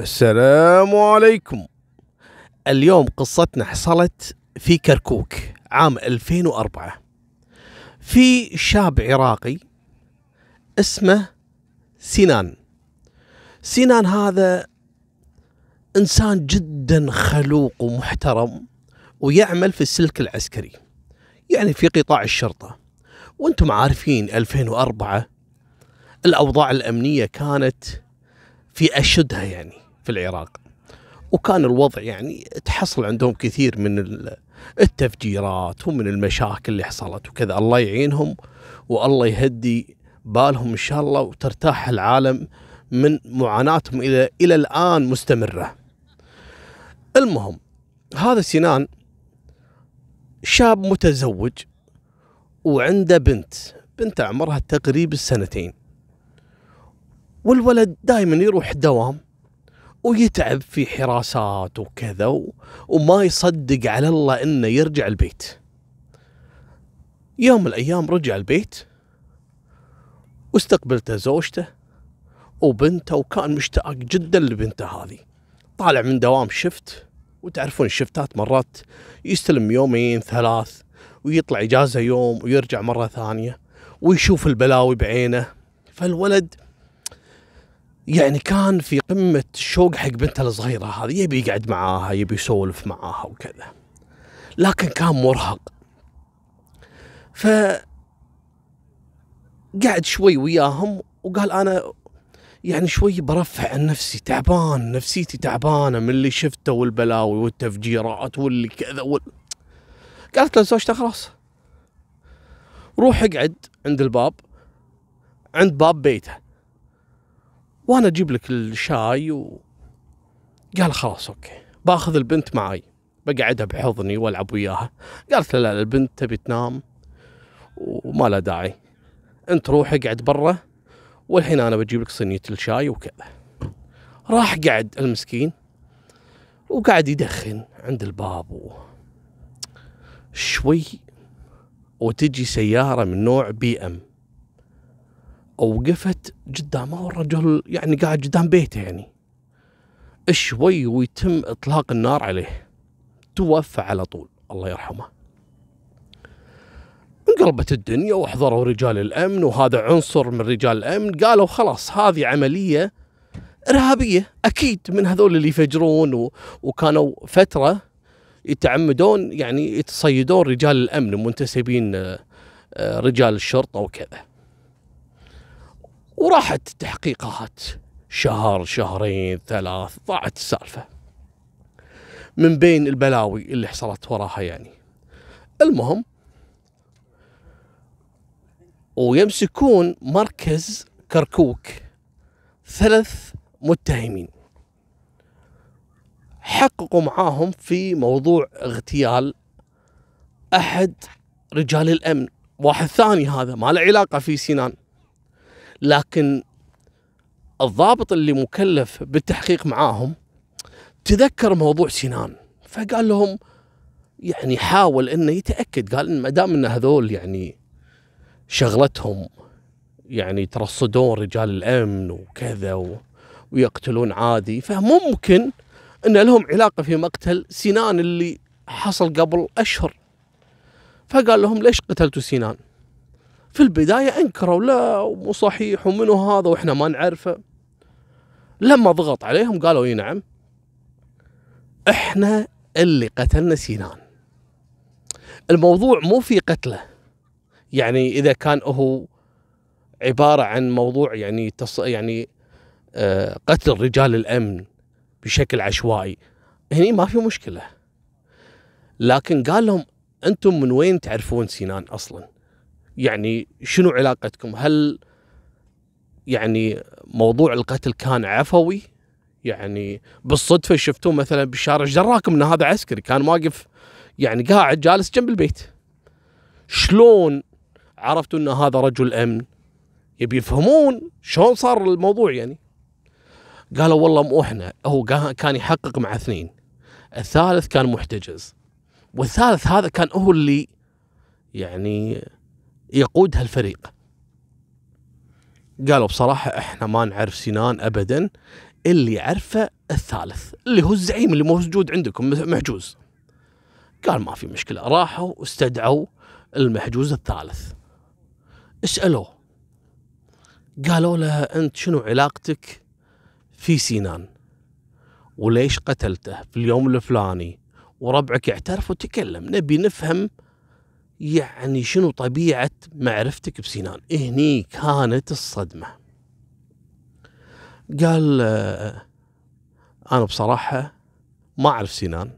السلام عليكم. اليوم قصتنا حصلت في كركوك عام 2004 في شاب عراقي اسمه سنان سنان هذا إنسان جدا خلوق ومحترم ويعمل في السلك العسكري يعني في قطاع الشرطة. وأنتم عارفين 2004 الأوضاع الأمنية كانت في أشدها يعني. في العراق. وكان الوضع يعني تحصل عندهم كثير من التفجيرات ومن المشاكل اللي حصلت وكذا. الله يعينهم والله يهدي بالهم إن شاء الله وترتاح العالم من معاناتهم إلى إلى الآن مستمرة. المهم هذا سنان شاب متزوج وعنده بنت. بنت عمرها تقريبا السنتين والولد دائما يروح الدوام ويتعب في حراسات وكذا. وما يصدق على الله إنه يرجع البيت يوم من الأيام رجع البيت واستقبلته زوجته وبنته وكان مشتاق جدا لبنته هذه طالع من دوام شفت وتعرفون الشفتات مرات يستلم يومين ثلاث ويطلع إجازة يوم ويرجع مرة ثانية ويشوف البلاوي بعينه فالولد يعني كان في قمة الشوق حق بنته الصغيرة هذه يبي يقعد معاها يبي يسولف معاها وكذا. لكن كان مرهق. ف قعد شوي وياهم وقال أنا يعني شوي برفع عن نفسي تعبان نفسيتي تعبانة من اللي شفته والبلاوي والتفجيرات واللي كذا وال... قالت له زوجته خلاص. روح اقعد عند الباب عند باب بيته. وأنا أجيب لك الشاي و قال خلاص أوكي. باخذ البنت معي بقعدها بحضني والعب وياها. قالت له لا البنت تبي تنام وما له داعي. انت روح اقعد برا والحين أنا بجيب لك صينية الشاي وكذا. راح قعد المسكين وقاعد يدخن عند الباب و... شوي وتجي سيارة من نوع بي إم. وقفت قدامه والرجل يعني قاعد قدام بيته يعني. شوي ويتم إطلاق النار عليه. توفى على طول الله يرحمه. انقلبت الدنيا وحضروا رجال الأمن وهذا عنصر من رجال الأمن. قالوا خلاص هذه عملية إرهابية أكيد من هذول اللي يفجرون و... وكانوا فترة يتعمدون يعني يتصيدون رجال الأمن منتسبين رجال الشرطة وكذا. وراحت التحقيقات شهر شهرين ثلاث ضاعت السالفة. من بين البلاوي اللي حصلت وراها يعني. المهم ويمسكون مركز كركوك ثلاث متهمين. حققوا معاهم في موضوع اغتيال أحد رجال الأمن. واحد ثاني هذا ما له علاقة في سنان لكن الضابط اللي مكلف بالتحقيق معاهم تذكر موضوع سنان فقال لهم يعني حاول إنه يتأكد. قال ما دام إن هذول يعني شغلتهم يعني يترصدون رجال الأمن وكذا و... ويقتلون عادي فممكن إن لهم علاقة في مقتل سنان اللي حصل قبل أشهر. فقال لهم ليش قتلتوا سنان؟ في البداية أنكروا لا مو صحيح ومنو هذا وإحنا ما نعرفه. لما ضغط عليهم قالوا إي نعم. إحنا اللي قتلنا سينان. الموضوع مو في قتله. يعني إذا كان هو عبارة عن موضوع يعني تص... يعني آه قتل رجال الأمن بشكل عشوائي هني ما في مشكلة. لكن قال لهم أنتم من وين تعرفون سينان أصلا؟ يعني شنو علاقتكم؟ هل يعني موضوع القتل كان عفوي؟ يعني بالصدفة شفتوه مثلا بالشارع إيش دراكم إن هذا عسكري؟ كان واقف يعني قاعد جالس جنب البيت. شلون عرفتوا إن هذا رجل أمن؟ يبي يفهمون شلون صار الموضوع يعني. قالوا والله مو إحنا هو كان يحقق مع اثنين الثالث كان محتجز والثالث هذا كان هو اللي يعني يقود هالفريق. قالوا بصراحة إحنا ما نعرف سنان ابدا اللي يعرفه الثالث اللي هو الزعيم اللي موجود عندكم محجوز. قال ما في مشكلة راحوا واستدعوا المحجوز الثالث. اسألوه. قالوا له أنت شنو علاقتك في سينان؟ وليش قتلته في اليوم الفلاني؟ وربعك اعترف وتكلم نبي نفهم يعني شنو طبيعة معرفتك بسينان؟ هني كانت الصدمة. قال أنا بصراحة ما أعرف سينان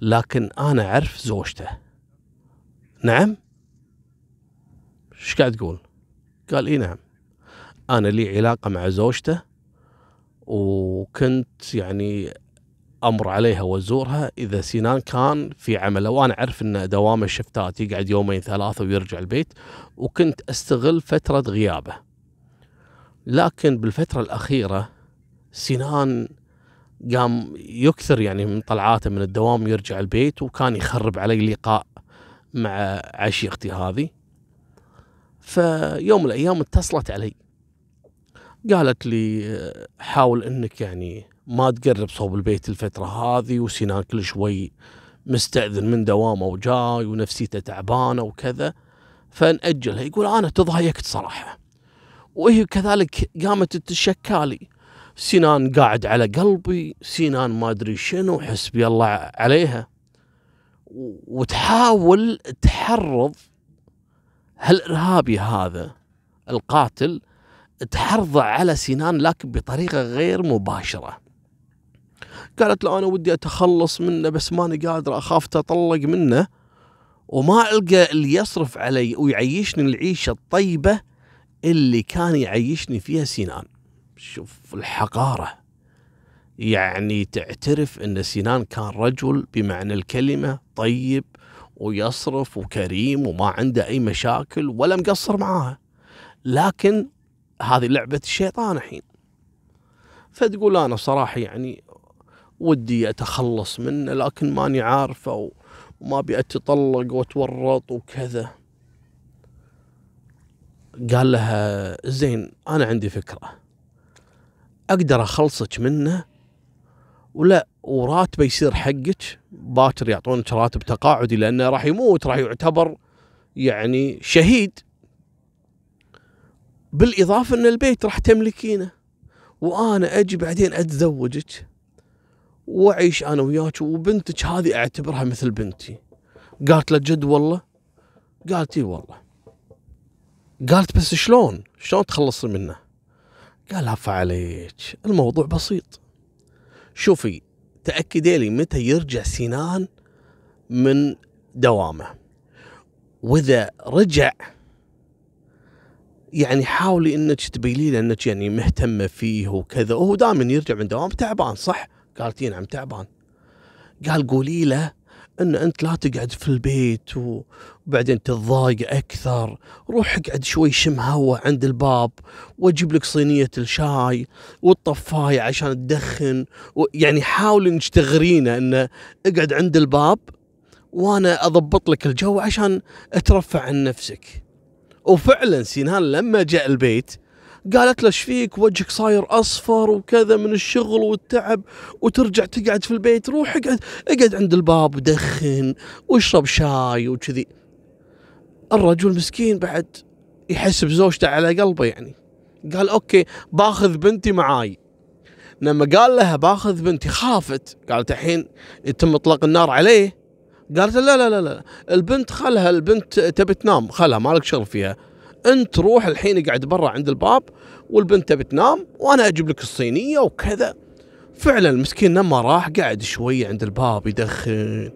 لكن أنا أعرف زوجته. نعم؟ إيش قاعد تقول؟ قال إي نعم. أنا لي علاقة مع زوجته وكنت يعني أمر عليها وازورها إذا سنان كان في عمله وأنا أعرف إن دوام الشفتات يقعد يومين ثلاثة ويرجع البيت وكنت أستغل فترة غيابه. لكن بالفترة الأخيرة سنان قام يكثر يعني من طلعاته من الدوام يرجع البيت وكان يخرب علي لقاء مع عشيقتي هذه. فيوم من الأيام اتصلت علي. قالت لي حاول إنك يعني ما تقرب صوب البيت الفترة هذه وسنان كل شوي مستأذن من دوامه وجاي ونفسيته تعبانة وكذا. فنأجلها يقول أنا تضايقت صراحة. وهي كذلك قامت تتشكالي سنان قاعد على قلبي سنان ما أدري شنو حسبي الله عليها. وتحاول تحرض هالإرهابي هذا القاتل تحرضه على سنان لكن بطريقة غير مباشرة. قالت له أنا ودي أتخلص منه بس ماني قادر أخاف تطلق منه وما ألقى اللي يصرف علي ويعيشني العيشة الطيبة اللي كان يعيشني فيها سنان شوف الحقارة. يعني تعترف أن سنان كان رجل بمعنى الكلمة طيب ويصرف وكريم وما عنده أي مشاكل ولا مقصر معاها. لكن هذه لعبة الشيطان الحين. فتقول أنا صراحة يعني ودي أتخلص منه لكن ماني عارفة وما أبي أتطلق وأتورط وكذا. قال لها زين أنا عندي فكرة. أقدر أخلصك منه؟ ولا وراتبه يصير حقك؟ باكر يعطونك راتب تقاعدي لأنه راح يموت راح يعتبر يعني شهيد. بالإضافة إن البيت راح تملكينه. وأنا أجي بعدين أتزوجك. واعيش أنا وياك وبنتك هذه أعتبرها مثل بنتي. قالت له جد والله؟ قالت إي والله. قالت بس شلون؟ شلون تخلصي منه؟ قال عفا عليك الموضوع بسيط. شوفي تأكدي لي متى يرجع سنان من دوامه. وإذا رجع يعني حاولي إنك تبيني له إنك يعني مهتمة فيه وكذا. وهو دائما يرجع من دوام تعبان صح؟ قالت نعم تعبان. قال قولي له إن أنت لا تقعد في البيت وبعدين تتضايق أكثر. روح اقعد شوي شم هوا عند الباب وأجيب لك صينية الشاي والطفاية عشان تدخن. يعني حاول إنك تغرينه انه اقعد عند الباب وأنا أضبط لك الجو عشان أترفع عن نفسك. وفعلا سينان لما جاء البيت قالت له فيك؟ وجهك صاير أصفر وكذا من الشغل والتعب وترجع تقعد في البيت. روح اقعد اقعد عند الباب ودخن واشرب شاي وكذي. الرجل مسكين بعد يحس بزوجته على قلبه يعني. قال أوكي باخذ بنتي معاي. لما قال لها باخذ بنتي خافت. قالت الحين يتم إطلاق النار عليه. قالت لا لا لا لا البنت خلها البنت تبي تنام خلها مالك شغل فيها. انت روح الحين اقعد برا عند الباب والبنت بتنام وأنا أجيب لك الصينية وكذا. فعلا المسكين لما راح قاعد شوي عند الباب يدخن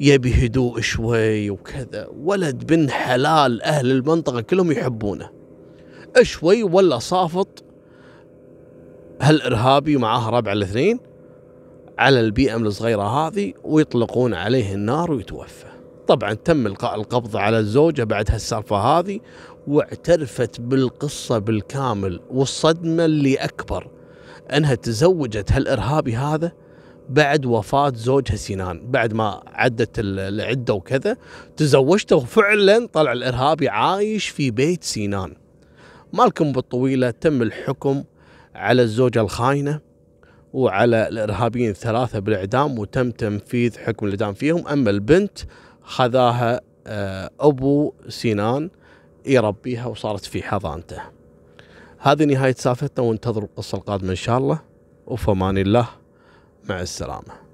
يبي هدوء شوي وكذا. ولد بن حلال أهل المنطقة كلهم يحبونه. شوي ولا صافط هالإرهابي معاه ربع الاثنين على ال BM الصغيرة هذه ويطلقون عليه النار ويتوفى. طبعا تم إلقاء القبض على الزوجة بعد هالسالفة هذه واعترفت بالقصة بالكامل والصدمة اللي أكبر أنها تزوجت هالإرهابي هذا بعد وفاة زوجها سنان بعد ما عدت العدة وكذا تزوجته وفعلا طلع الإرهابي عايش في بيت سنان مالكم بالطويلة تم الحكم على الزوجة الخاينة وعلى الإرهابيين الثلاثة بالإعدام وتم تنفيذ حكم الإعدام فيهم. أما البنت خذاها آه، أبو سنان يربيها وصارت في حضانته. هذه نهاية سالفتنا وانتظروا القصة القادمة إن شاء الله. وفمان الله مع السلامة.